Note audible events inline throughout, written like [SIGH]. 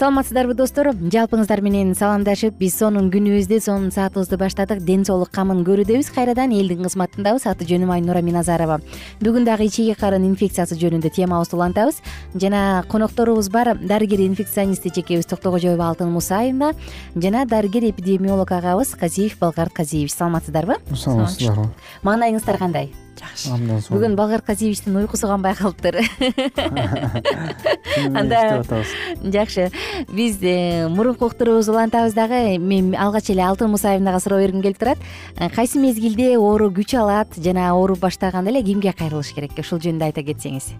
саламатсыздарбы достор? Жалпыңыздар менен саламдашып биз сонун күнүбүздү сонун саатыбызды баштадык. Ден соолук камын көрүүдөбүз кайрадан элдин кызматындабыз аты жөнүм айнура миназарова. Бүгүн дагы ичеги карын инфекциясы жөнүндө темабызды улантабыз жана конокторубуз бар дарыгер инфекционист эжекебиз токтогожоева алтын мусаевна жана дарыгер эпидемиолог агабыз казиев балгарт казиевич. Саламатсыздарбы? Саламатсыздарбы. Маанайыңыздар кандай жакшы. Абдан сонун бүгүн балгарт казиевичтин уйкусу канбай калыптыр? Анда атабыз? Жакшы. Биз э, мурунку уктуруубузду улантабыз дагы. Мен алгач эле алтын мусаевнага суроо бергим келип турат. Э, кайсы мезгилде оору күч алат жана ооруп баштаганда эле кимге кайрылыш керек ушул жөнүндө айта кетсеңиз.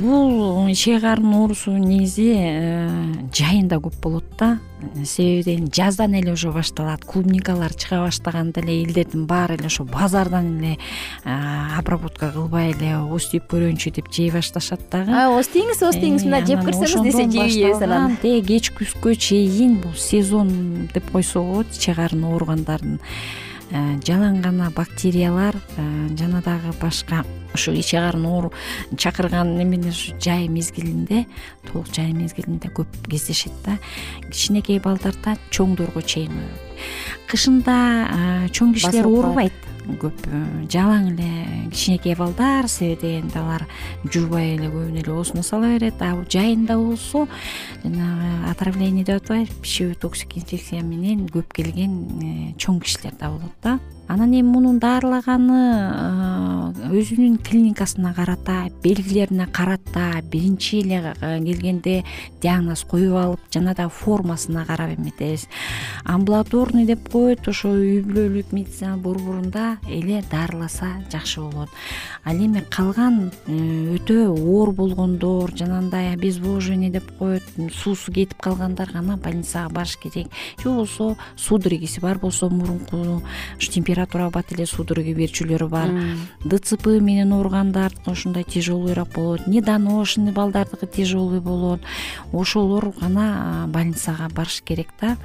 Бул ичек карын оорусу негизи э, жайында көп болот да себеби жаздан эле уже башталат клубникалар чыга баштаганда эле элдердин баары эле ошо базардан эле обработка кылбай эле ооз тийип көрөйүнчү деп жей башташат дагы. Ооз тийиңиз ооз тийиңиз мына жеп көрсөңүз десе анан кеч күзгө чейин бул сезон деп койсо болот ичек карын ооругандардын э, жалаң гана бактериялар э, жана дагы башка ушу ичек карын оору чакырган эмелер ушу жай мезгилинде толук жай мезгилинде көп кездешет да. Кичинекей балдарда чоңдорго чейин кышында э, чоң кишилер оорубайт көп жалаң эле кичинекей балдар себеби дегенде алар жуубай эле көбүнө эле оозуна сала берет. А жайында болсо жанагы отравление деп атпайбы пищевой токсик инфекция менен көп келген э, чоң кишилер да болот да. Анан эми мунун даарылаганы э, өзүнүн клиникасына карата белгилерине карата биринчи эле келгенде диагноз коюп алып жана дагы формасына карап эметебиз амбулаторный деп коет ошо үй бүлөлүк медицина борборунда эле даарыласа жакшы болот. Ал эми калган э, өтө оор болгондор жанагындай обезвоживание деп коет суусу кетип калгандар гана больницага барыш керек. Же болбосо судорогиси бар болсо мурунку ушу температура бат эле судорога берчүлөрү бар дцп менен ооругандардыкы ушундай тяжелыйраак болот. Недоношенный балдардыкы тяжелый болот. Ошолор гана больницага барыш керек да.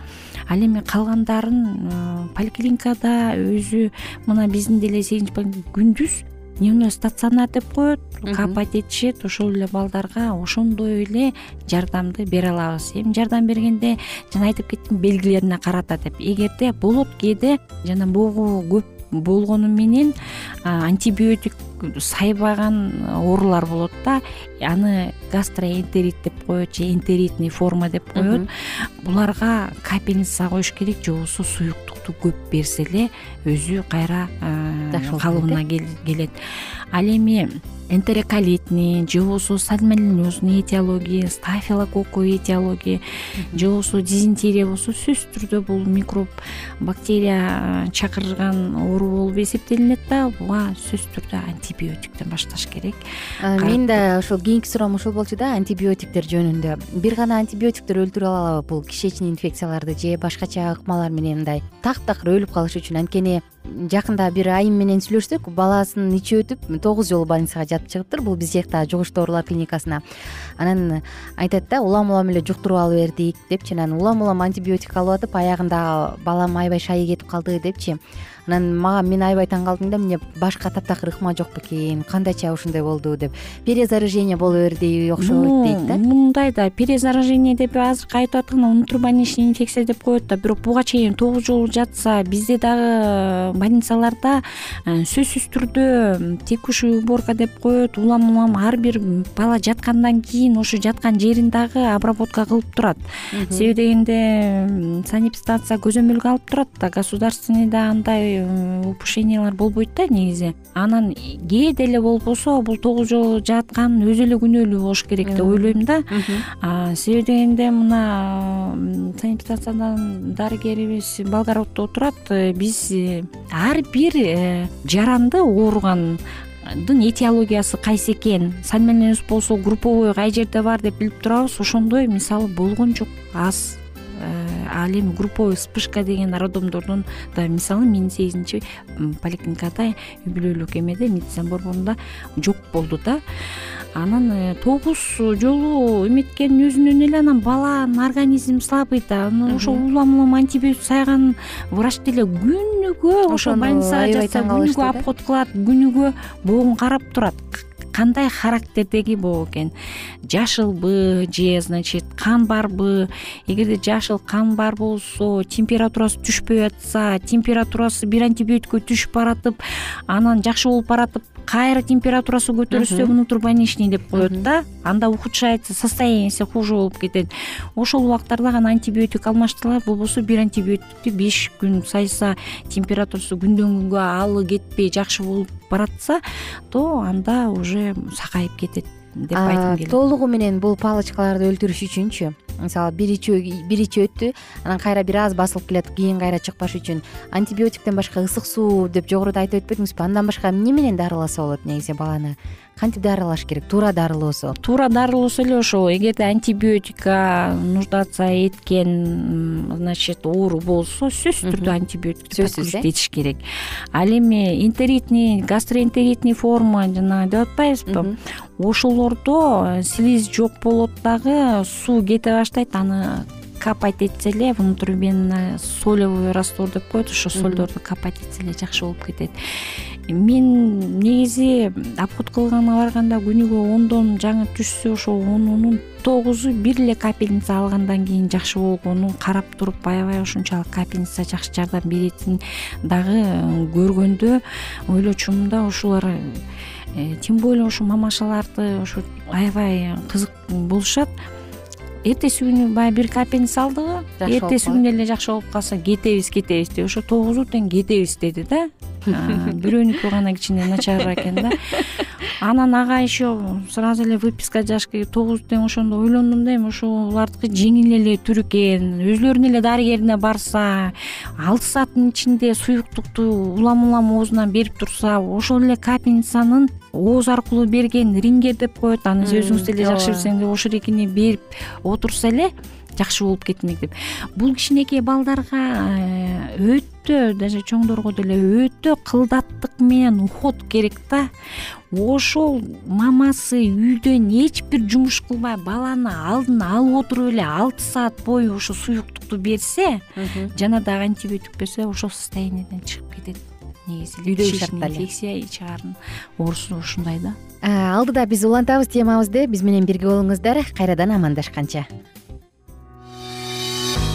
Ал эми калгандарын поликлиникада өзү мына биздин деле сегизинчи күндүз дневной стационар деп коет. Капать этишет ошол эле балдарга ошондой эле жардамды бере алабыз. Эми жардам бергенде жана айтып кеттим белгилерине карата деп. Эгерде болот кээде жана могу көп болгону менен антибиотик сайбаган оорулар болот да. Аны гастроэнтерит деп коет же энтеритный форма деп коет. Буларга капельница коюш керек же болбосо суюктукту көп берсе эле өзү кайра калыбына келет. Ал эми энтероколитный же болбосо сальмонеллезный этиология стафилококку этиология же болбосо дизентерия болсо сөзсүз түрдө бул микроб бактерия чакырган оору болуп эсептелинет да буга сөзсүз түрдө антибиотиктен башташ керек. Менин да ошол кийинки суроом ушул болчу да антибиотиктер жөнүндө. Бир гана антибиотиктер өлтүрө алабы бул кишечный инфекцияларды же башкача ыкмалар менен мындай так такыр өлүп калыш үчүн. Анткени жакында бир айым менен сүйлөшсөк баласын ичип өтүп тогуз жолу больницага жатып чыгыптыр. Бул биз жактагы жугуштуу оорулар клиникасына. Анан айтат да улам улам эле жуктуруп ала бердик депчи. Анан улам улам антибиотик алып атып аягында балам аябай шайы кетип калды депчи анан мага мен аябай таң калдым да эмне башка таптакыр ыкма жок бекен кандайча ушундай болду деп. Перезаражение боло берди окшойт дейт да. мындай да перезаражение деп азыркы айтып аткан внутрибольничный инфекция деп коет да бирок буга чейин тогуз жолу жатса бизде дагы больницаларда э, сөзсүз түрдө текущий уборка деп коет улам улам ар бир бала жаткандан кийин ошо жаткан жерин дагы обработка кылып турат. Себеби дегенде санэпидстанция көзөмөлгө алып турат да государственныйда андай упущениялар болбойт да негизи. Анан кээде эле болбосо бул тогуз жолу жаткан өзү эле күнөөлүү болуш керек деп ойлойм да. Себеби дегенде мына санэпидстанциядан дарыгерибиз болгороддо отурат э, биз э, ар бир э, жаранды ооругандын этиологиясы кайсы экен? Сальмонеллез болсо групповой кай жерде бар деп билип турабыз ошондой мисалы болгон жок аз ал эми групповой вспышка деген роддомдордун да мисалы менин сегизинчи поликлиникада үй бүлөлүк эмеде медицина борборунда жок болду да. Анан э, тогуз жолу эметкендин өзүнөн эле анан баланын организми слабый да. Анан ошол улам улам антибиотик сайган врач деле күнүгө ошо больницага жатса күнүгө обход кылат күнүгө боогун карап турат кандай характердеги боо экен? Жашылбы же значит кан барбы эгерде жашыл кан бар болсо температурасы түшпөй атса температурасы бир антибиотикке түшүп баратып анан жакшы болуп баратып кайра температурасы көтөрүлсө внутрибольничный деп коет да анда ухудшается состоянияси хуже болуп кетет. Ошол убактарда гана антибиотик алмаштырылат болбосо бир антибиотикти беш күн сайса температурасы күндөн күнгө алы кетпей жакшы болуп баратса то анда уже сакайып кетет деп айткым келет. толугу менен бул палочкаларды өлтүрүш үчүнчү мисалы бир бир ичип өттү анан кайра бир аз басылып келатып кийин кайра чыкпаш үчүн антибиотиктен башка ысык суу деп жогоруда айтып өтпөдүңүзбү андан башка эмне менен дарыласа болот негизи баланы? Кантип дарылаш керек? Туура дарылоосо? Туура дарылоосо эле ошол эгерде антибиотикка нуждаться эткен значит оору болсо сөзсүз түрдө антибиотик сөзсүз этиш керек. Ал эми энтеритный гастроэнтеритный форма жанагы деп атпайбызбы ошолордо слизь жок болот дагы суу кете баштайт аны капать этсе эле внутривенный солевый раствор деп коет ошо солдорду капать этсе эле жакшы болуп кетет. Мен негизи обход кылгага барганда күнүгө ондон жаңы түшсө ошо онунун тогузу бир эле капельница алгандан кийин жакшы болгонун карап туруп аябай ушунчалык капельница жакшы жардам беретин дагы көргөндө ойлочумун да ушулар э, тем более ошо мамашаларды ошо аябай кызык болушат эртеси күнү баягы бир капельница алдыгы эртеси күнү эле жакшы болуп калса кетебиз кетебиз деп ошо тогузу тең кетебиз деди да. [LAUGHS] Бирөөнүкү гана кичине начарыраак экен да анан ага еще сразу эле выписка жазыш керек тогузу тең ошондо ойлондум да эми ошолардыкы жеңил эле түр экен өзүлөрүнүн эле дарыгерине барса алты сааттын ичинде суюктукту улам улам оозунан берип турса ошол эле капельницанын ооз аркылуу берген рингер деп коет аны өзүңүз деле жакшы билсеңиз ошорикини берип отурса эле жакшы болуп кетмек деп. Бул кичинекей балдарга э, өтө даже чоңдорго деле өтө кылдаттык менен уход керек да. Ошол мамасы үйдөн эч бир жумуш кылбай баланы алдын алып отуруп эле алты саат бою ошо суюктукту берсе жана дагы антибиотик берсе ошол состоянияден чыгып кетет негизи. Үйдөгү шартта эле инфекция ичи оорусу ушундай да. Алдыда биз улантабыз темабызды. Биз менен бирге болуңуздар. Кайрадан амандашканча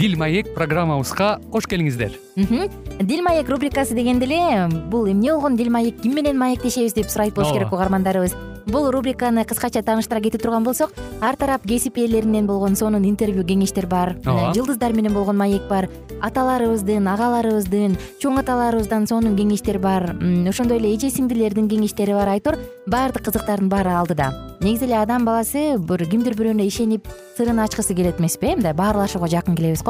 дил маек программабызга кош келиңиздер. Дил маек рубрикасы дегенде эле бул эмне болгон дил маек? Ким менен маектешебиз деп сурайт болуш керек угармандарыбыз. Бул рубриканы кыскача тааныштыра кете турган болсок ар тарап кесип ээлеринен болгон сонун интервью кеңештер бар ооба. жылдыздар менен болгон маек бар аталарыбыздын агаларыбыздын чоң аталарыбыздан сонун кеңештер бар ошондой эле эже сиңдилердин кеңештери бар айтор баардык кызыктардын баары алдыда. Негизи эле адам баласы бир кимдир бирөөнө ишенип сырын ачкысы келет эмеспи э мындай баарлашууга жакын келебиз го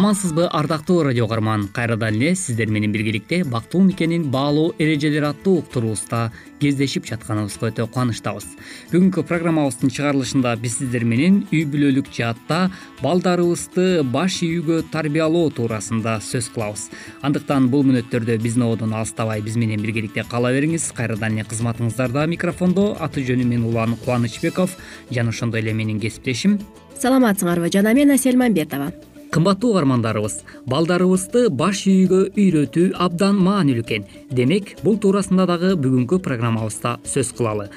амансызбы ардактуу радио каарман кайрадан эле сиздер менен биргеликте бактылуу никенин баалоо эрежелери аттуу уктуруубузда кездешип жатканыбызга өтө кубанычтабыз. Бүгүнкү программабыздын чыгарылышында биз сиздер менен үй бүлөлүк жаатта балдарыбызды баш ийүүгө тарбиялоо туурасында сөз кылабыз. Андыктан бул мүнөттөрдө биздин ободон алыстабай биз менен биргеликте кала бериңиз. Кайрадан эле кызматыңыздарда микрофондо. Аты жөнүм мен улан кубанычбеков. Жана ошондой эле менин кесиптешим. Саламатсыңарбы жана мен асель мамбетова кымбаттуу угармандарыбыз. Балдарыбызды баш ийүүгө үйрөтүү абдан маанилүү экен. Демек бул туурасында дагы бүгүнкү программабызда сөз кылалы.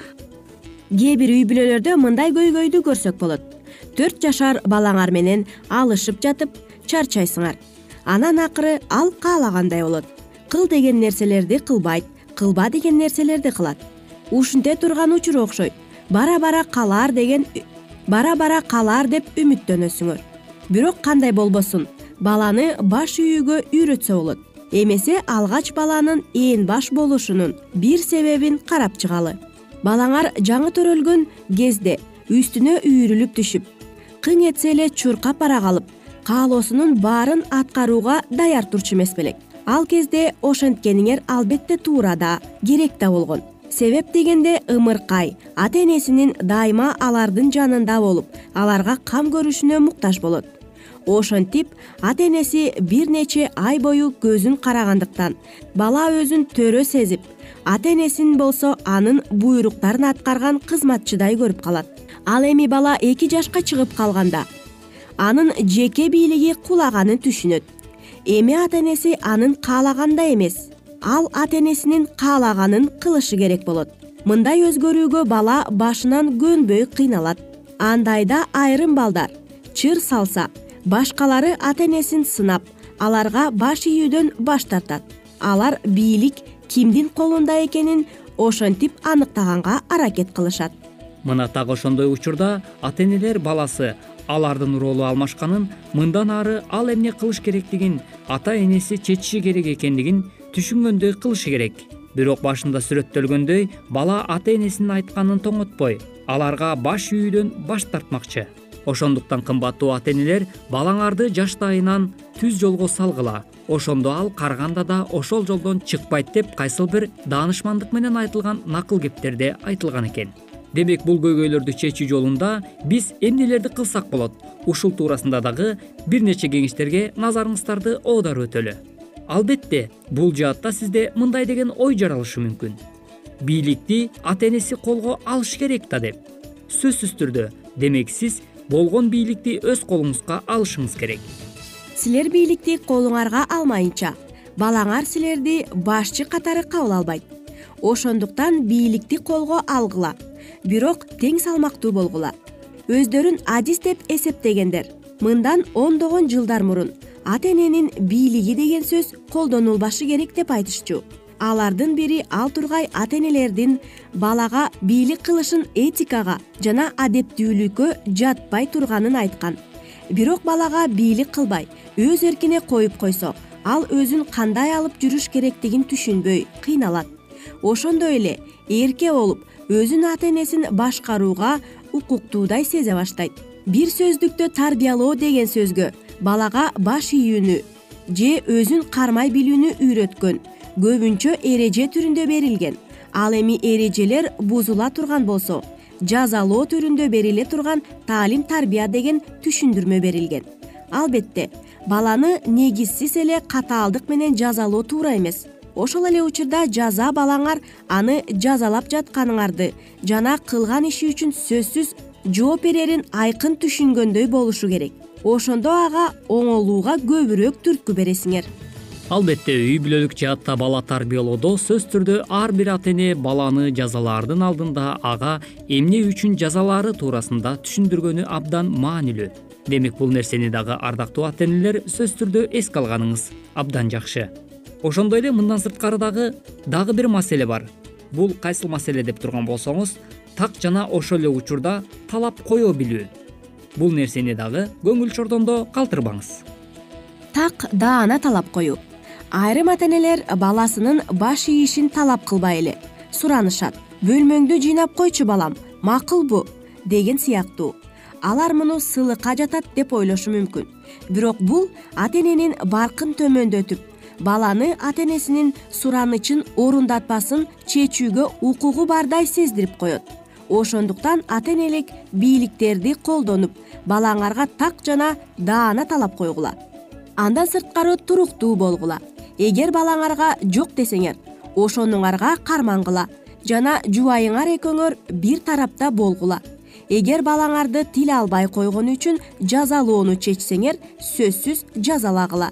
Кээ бир үй бүлөлөрдө мындай көйгөйдү көрсөк болот. Төрт жашар балаңар менен алышып жатып чарчайсыңар. Анан акыры ал каалагандай болот. Кыл деген нерселерди кылбайт кылба деген нерселерди кылат. Ушинте турган учур окшойт. Бара бара калаар деген бара бара калаар деп үмүттөнөсүңөр бирок кандай болбосун? Баланы баш үйүүгө үйрөтсө болот. Эмесе алгач баланын ээн баш болушунун бир себебин карап чыгалы. Балаңар жаңы төрөлгөн кезде үстүнө үйрүлүп түшүп кың этсе эле чуркап бара калып каалоосунун баарын аткарууга даяр турчу эмес белек. Ал кезде ошенткениңер албетте туура да керек да болгон. Себеп дегенде ымыркай ата энесинин дайыма алардын жанында болуп аларга кам көрүшүнө муктаж болот ошентип ата энеси бир нече ай бою көзүн карагандыктан бала өзүн төрө сезип ата энесин болсо анын буйруктарын аткарган кызматчыдай көрүп калат. Ал эми бала эки жашка чыгып калганда анын жеке бийлиги кулаганын түшүнөт. Эми ата энеси анын каалагандай эмес ал ата энесинин каалаганын кылышы керек болот. Мындай өзгөрүүгө бала башынан көнбөй кыйналат. Андайда айрым балдар чыр салса башкалары ата энесин сынап аларга баш ийүүдөн баш тартат. Алар бийлик кимдин колунда экенин ошентип аныктаганга аракет кылышат. Мына так ошондой учурда ата энелер баласы алардын ролу алмашканын мындан ары ал эмне кылыш керектигин ата энеси чечиши керек экендигин түшүнгөндөй кылышы керек. Бирок башында сүрөттөлгөндөй бала ата энесинин айтканын тоңотпой аларга баш ийүүдөн баш тартмакчы ошондуктан кымбаттуу ата энелер балаңарды жаштайынан түз жолго салгыла. Ошондо ал карыганда да ошол жолдон чыкпайт деп кайсыл бир даанышмандык менен айтылган накыл кептерде айтылган экен. Демек бул көйгөйлөрдү чечүү жолунда биз эмнелерди кылсак болот? Ушул туурасында дагы бир нече кеңештерге назарыңыздарды оодарып өтөлү. Албетте бул жаатта сизде мындай деген ой жаралышы мүмкүн. Бийликти ата энеси колго алыш керек да деп. Сөзсүз түрдө демек сиз болгон бийликти өз колуңузга алышыңыз керек. Силер бийликти колуңарга алмайынча балаңар силерди башчы катары кабыл албайт. Ошондуктан бийликти колго алгыла бирок тең салмактуу болгула. Өздөрүн адис деп эсептегендер мындан ондогон жылдар мурун ата эненин бийлиги деген сөз колдонулбашы керек деп айтышчу алардын бири ал тургай ата энелердин балага бийлик кылышын этикага жана адептүүлүккө жатпай турганын айткан. Бирок балага бийлик кылбай өз эркине коюп койсо ал өзүн кандай алып жүрүш керектигин түшүнбөй кыйналат. Ошондой эле эрке болуп өзүн ата энесин башкарууга укуктуудай сезе баштайт. Бир сөздүктө тарбиялоо деген сөзгө балага баш ийүүнү же өзүн кармай билүүнү үйрөткөн көбүнчө эреже түрүндө берилген. Ал эми эрежелер бузула турган болсо жазалоо түрүндө бериле турган таалим тарбия деген түшүндүрмө берилген. Албетте баланы негизсиз эле катаалдык менен жазалоо туура эмес. Ошол эле учурда жаза балаңар аны жазалап жатканыңарды жана кылган иши үчүн сөзсүз жооп берерин айкын түшүнгөндөй болушу керек. Ошондо ага оңолууга көбүрөөк түрткү бересиңер албетте үй бүлөлүк жаатта бала тарбиялоодо сөзсүз түрдө ар бир ата эне баланы жазалаардын алдында ага эмне үчүн жазалаары туурасында түшүндүргөнү абдан маанилүү. Демек бул нерсени дагы ардактуу ата энелер сөзсүз түрдө эске алганыңыз абдан жакшы. Ошондой эле мындан сырткары дагы дагы бир маселе бар. Бул кайсыл маселе деп турган болсоңуз так жана ошол эле учурда талап кое билүү. Бул нерсени дагы көңүл чордондо калтырбаңыз. Так даана талап коюу айрым ата энелер баласынын баш ийишин талап кылбай эле. Суранышат. Бөлмөңдү жыйнап койчу балам. Макулбу деген сыяктуу. Алар муну сыйлыкка жатат деп ойлошу мүмкүн. Бирок бул ата эненин баркын төмөндөтүп баланы ата энесинин суранычын орундатпасын чечүүгө укугу бардай сездирип коет. Ошондуктан ата энелик бийликтерди колдонуп балаңарга так жана даана талап койгула. Андан сырткары туруктуу болгула эгер балаңарга жок десеңер ошонуңарга кармангыла жана жубайыңар экөөңөр бир тарапта болгула эгер балаңарды тил албай койгону үчүн жазалоону чечсеңер сөзсүз жазалагыла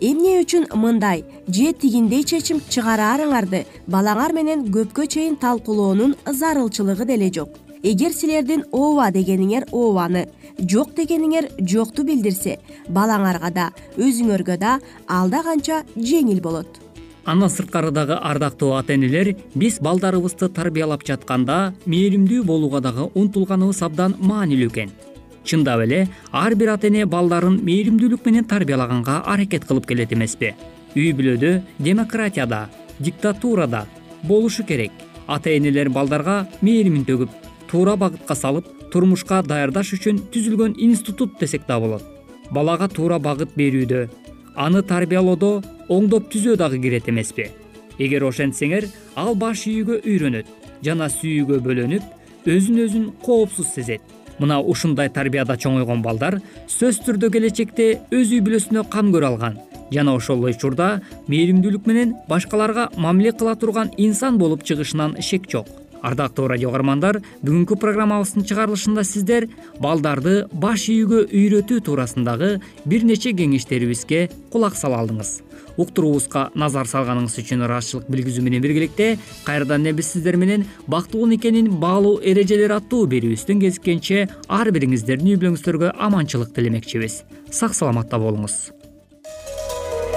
эмне үчүн мындай же тигиндей чечим чыгараарыңарды балаңар менен көпкө чейин талкуулоонун зарылчылыгы деле жок эгер силердин ооба дегениңер ообаны жок дегениңер жокту билдирсе балаңарга да өзүңөргө да ал да канча жеңил болот. Андан сырткары дагы ардактуу ата энелер биз балдарыбызды тарбиялап жатканда мээримдүү болууга дагы умтулганыбыз абдан маанилүү экен. Чындап эле ар бир ата эне балдарын мээримдүүлүк менен тарбиялаганга аракет кылып келет эмеспи. Үй бүлөдө демократияда диктатурада болушу керек. Ата энелер балдарга мээримин төгүп туура багытка салып турмушка даярдаш үчүн түзүлгөн институт десек да болот. Балага туура багыт берүүдө аны тарбиялоодо оңдоп түзөө дагы кирет эмеспи. Эгер ошентсеңер ал баш ийүүгө үйрөнөт жана сүйүүгө бөлөнүп өзүн өзүн коопсуз сезет. Мына ушундай тарбияда чоңойгон балдар сөзсүз түрдө келечекте өз үй бүлөсүнө кам көрө алган жана ошол эле учурда мээримдүүлүк менен башкаларга мамиле кыла турган инсан болуп чыгышынан шек жок ардактуу радио каармандар бүгүнкү программабыздын чыгарылышында сиздер балдарды баш ийүүгө үйрөтүү туурасындагы бир нече кеңештерибизге кулак сала алдыңыз. Уктуруубузга назар салганыңыз үчүн ыраазычылык билгизүү менен биргеликте кайрадан эле биз сиздер менен бактылуу никенин баалуу эрежелери аттуу берүүбүздөн кезишкенче ар бириңиздердин үй бүлөңүздөргө аманчылык тилемекчибиз. Сак саламатта болуңуз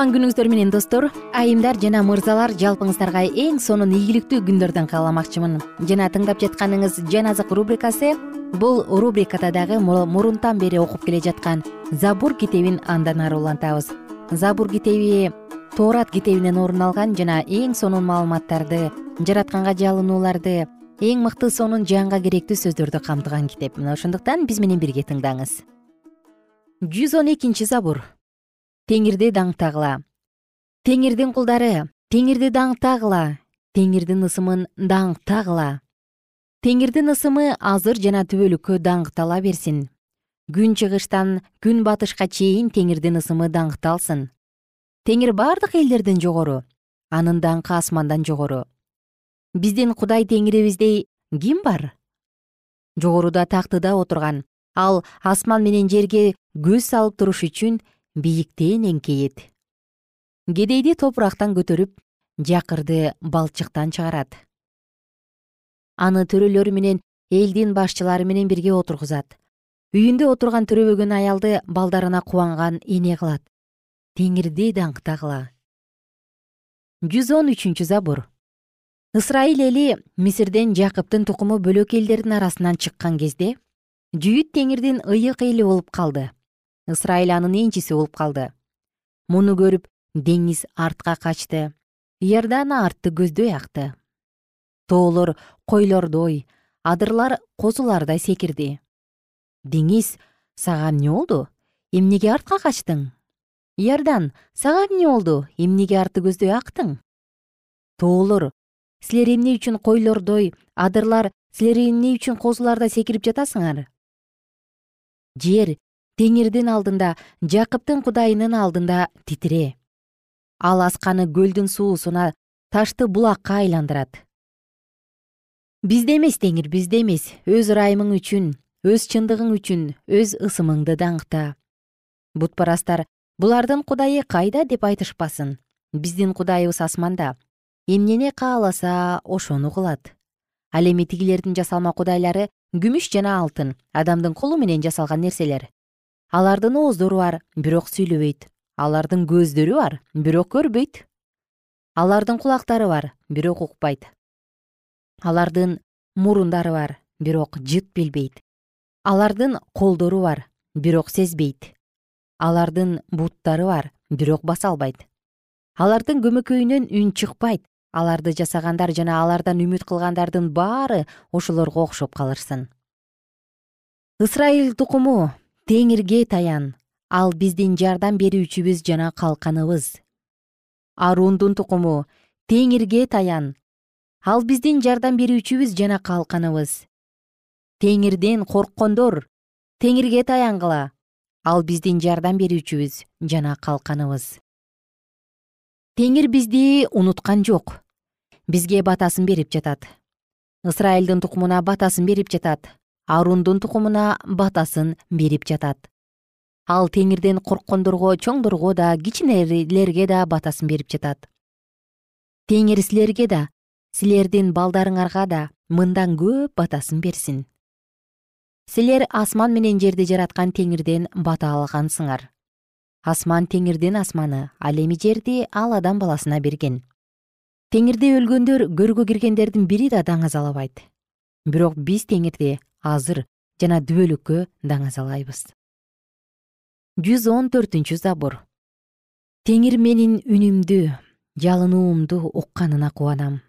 кутман күнүңүздөр менен достор. Айымдар жана мырзалар жалпыңыздарга эң сонун ийгиликтүү күндөрдөн кааламакчымын жана тыңдап жатканыңыз жан азык рубрикасы бул рубрикада дагы мурунтан бери окуп келе жаткан забур китебин андан ары улантабыз. Забур китеби тоорат китебинен орун алган жана эң сонун маалыматтарды жаратканга жалынууларды эң мыкты сонун жанга керектүү сөздөрдү камтыган китеп. Мына ошондуктан биз менен бирге тыңдаңыз. Жүз он экинчи забур теңирди даңктагыла. Теңирдин кулдары. Теңирди даңктагыла. Теңирдин ысымын даңктагыла. Теңирдин ысымы азыр жана түбөлүккө даңктала берсин. Күн чыгыштан күн батышка чейин теңирдин ысымы даңкталсын. Теңир бардык элдерден жогору анын даңкы асмандан жогору. Биздин кудай теңирибиздей ким бар? Жогоруда тактыда отурган. Ал асман менен жерге көз салып туруш үчүн бийиктен эңкейет. Кедейди топурактан көтөрүп жакырды балчыктан чыгарат. Аны төрөлөр менен элдин башчылары менен бирге отургузат. Үйүндө отурган төрөбөгөн аялды балдарына кубанган эне кылат. Теңирди даңктагыла жүз он үчүнчү забур ысрайыл эли мисирден жакыптын тукуму бөлөк элдердин арасынан чыккан кезде жүйүт теңирдин ыйык эли болуп калды ысрайыл анын энчиси болуп калды. Муну көрүп деңиз артка качты. Иордан артты көздөй акты. Тоолор койлордой адырлар козулардай секирди. Деңиз сага эмне болду? Эмнеге артка качтың? Иордан сага эмне болду? Эмнеге артты көздөй актың? Тоолор силер эмне үчүн койлордой адырлар силер эмне үчүн козулардай секирип жатасыңар? Жер теңирдин алдында жакыптын кудайынын алдында титире. Ал асканы көлдүн суусуна ташты булакка айландырат. Бизде эмес теңир бизде эмес. Өз ырайымың үчүн өз чындыгың үчүн өз ысымыңды даңкта. Бутпарастар булардын кудайы кайда? деп айтышпасын. Биздин кудайыбыз асманда. Эмнени кааласа ошону кылат. Ал эми тигилердин жасалма кудайлары күмүш жана алтын адамдын колу менен жасалган нерселер алардын ооздору бар бирок сүйлөбөйт. Алардын көздөрү бар бирок көрбөйт. Алардын кулактары бар бирок укпайт. Алардын мурундары бар бирок жыт билбейт. Алардын колдору бар бирок сезбейт. Алардын буттары бар бирок баса албайт алардын көмөкөйүнөн үн чыкпайт. Аларды жасагандар жана алардан үмүт кылгандардын баары ошолорго окшоп калышсын ысрайыл тукуму теңирге таян ал биздин жардам берүүчүбүз жана калканыбыз. Арундун тукуму теңирге таян ал биздин жардам берүүчүбүз жана калканыбыз. Теңирден корккондор теңирге таянгыла ал биздин жардам берүүчүбүз жана калканыбыз. Теңир бизди унуткан жок бизге батасын берип жатат. Ысрайылдын тукумуна батасын берип жатат арундун тукумуна батасын берип жатат. Ал теңирден корккондорго чоңдорго да кичинелерге да батасын берип жатат. Теңир силерге да силердин балдарыңарга да мындан көп батасын берсин. Силер асман менен жерди жараткан теңирден бата алгансыңар. Асман теңирдин асманы ал эми жерди ал адам баласына берген. Теңирде өлгөндөр көргө киргендердин бири да даңазалабайт. Бирок биз теңирди азыр жана дүбөлүккө даңазалайбыз жүз он төртүнчү забур теңир менин үнүмдү жалынуумду укканына кубанам.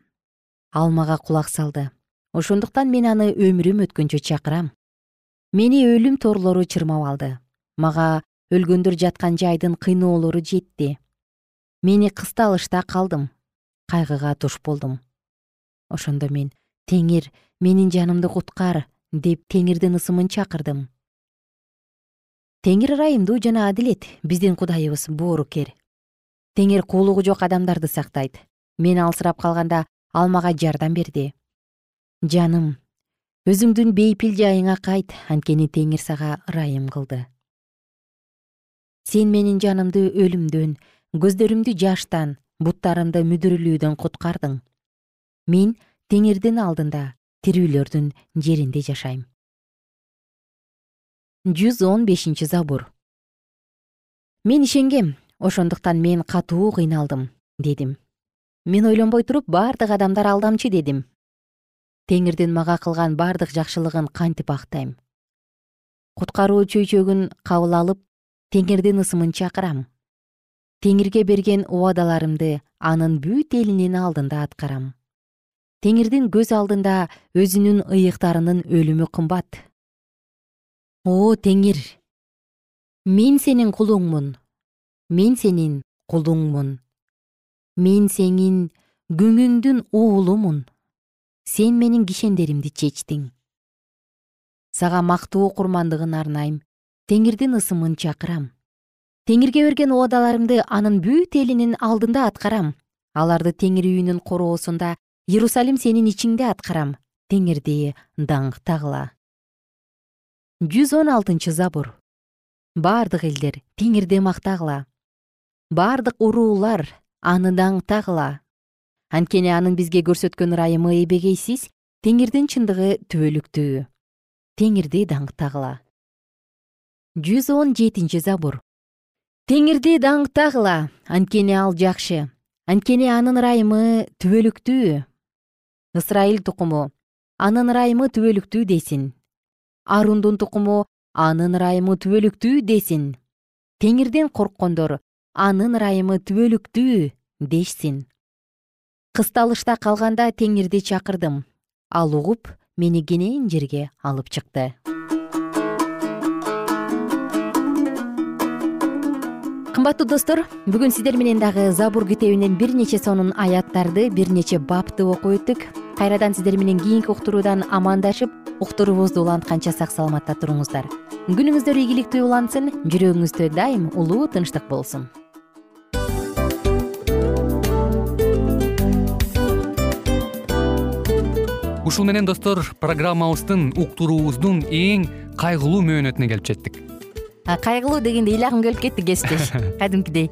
Ал мага кулак салды. Ошондуктан мен аны өмүрүм өткөнчө чакырам. Мени өлүм торлору чырмап алды. Мага өлгөндөр жаткан жайдын кыйноолору жетти. Мени кысталышта калдым. Кайгыга туш болдум. Ошондо мен теңир менин жанымды куткар деп теңирдин ысымын чакырдым. Теңир ырайымдуу жана адилет биздин кудайыбыз боорукер теңир куулугу жок адамдарды сактайт. Мен алсырап калганда ал мага жардам берди жаным өзүңдүн бейпил жайыңа кайт анткени теңир сага ырайым кылды. Сен менин жанымды өлүмдөн көздөрүмдү жаштан буттарымды мүдүрүлүүдөн куткардың. Мен теңирдин алдында тирүүлөрдүн жеринде жашайм. Жүз он бешинчи забур. Мен ишенгем ошондуктан мен катуу кыйналдым дедим. Мен ойлонбой туруп бардык адамдар алдамчы дедим. Теңирдин мага кылган бардык жакшылыгын кантип актайм? Куткаруу чөйчөгүн кабыл алып теңирдин ысымын чакырам. Теңирге берген убадаларымды анын бүт элинин алдында аткарам теңирдин көз алдында өзүнүн ыйыктарынын өлүмү кымбат. О теңир мен сенин кулуңмун мен сенин кулуңмун мен сенин күңүңдүн уулумун сен менин кишендеримди чечтиң. Сага мактоо курмандыгын арнайм теңирдин ысымын чакырам. Теңирге берген убадаларымды анын бүт элинин алдында аткарам. Аларды теңир үйүнүн короосунда иерусалим сенин ичиңде аткарам теңирди даңктагыла жүз он алтынчы забур. Бардык элдер теңирди мактагыла бардык уруулар аны даңктагыла анткени анын бизге көрсөткөн ырайымы эбегейсиз теңирдин чындыгы түбөлүктүү. Теңирди даңктагыла жүз он жетинчи забур. Теңирди даңктагыла анткени ал жакшы. Анткени анын ырайымы түбөлүктүү ысрайыл тукуму анын ырайымы түбөлүктүү десин. Арундун тукуму анын ырайымы түбөлүктүү десин. Теңирден корккондор анын ырайымы түбөлүктүү дешсин. Кысталышта калганда теңирди чакырдым. Ал угуп мени кенен жерге алып чыкты. Кымбаттуу достор бүгүн сиздер менен дагы забур китебинен бир нече сонун аяттарды бир нече бапты окуп өттүк кайрадан сиздер менен кийинки уктуруудан амандашып уктуруубузду улантканча сак саламатта туруңуздар. Күнүңүздөр ийгиликтүү улансын жүрөгүңүздө дайым улуу тынчтык болсун. Ушул менен достор программабыздын уктуруубуздун эң кайгылуу мөөнөтүнө келип жеттик. Кайгылуу дегенде ыйлагым келип кетти кесиптеш. [LAUGHS] Кадимкидей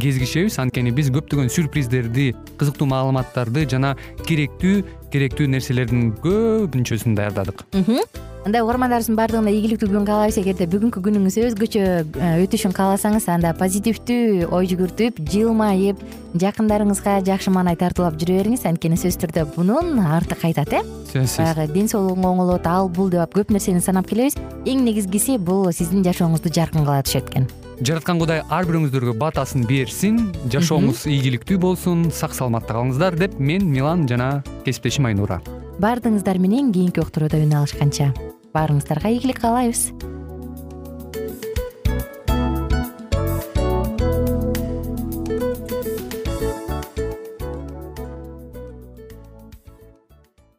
кезигишебиз. Анткени биз көптөгөн сюрприздерди кызыктуу маалыматтарды жана керектүү керектүү нерселердин көпүнчөсүн даярдадык. Андай угармандарыбыздын баардыгына ийгиликтүү күн каалайбыз. Эгерде бүгүнкү күнүңүз өзгөчө э, өтүшүн кааласаңыз анда позитивдүү ой жүгүртүп жылмайып жакындарыңызга жакшы маанай тартуулап жүрө бериңиз. Анткени сөзсүз түрдө мунун арты кайтат э? Сөзсүз. Баягы ден соолугуңа оңолот ал бул деп көп нерсени санап келебиз. Эң негизгиси бул сиздин жашооңузду жаркын кыла түшөт экен жараткан кудай ар бирөөңүздөргө батасын берсин жашооңуз ийгиликтүү болсун сак саламатта калыңыздар деп мен милан жана кесиптешим айнура. Баардыгыңыздар менен кийинки уктурууда үн алышканча. Баарыңыздарга ийгилик каалайбыз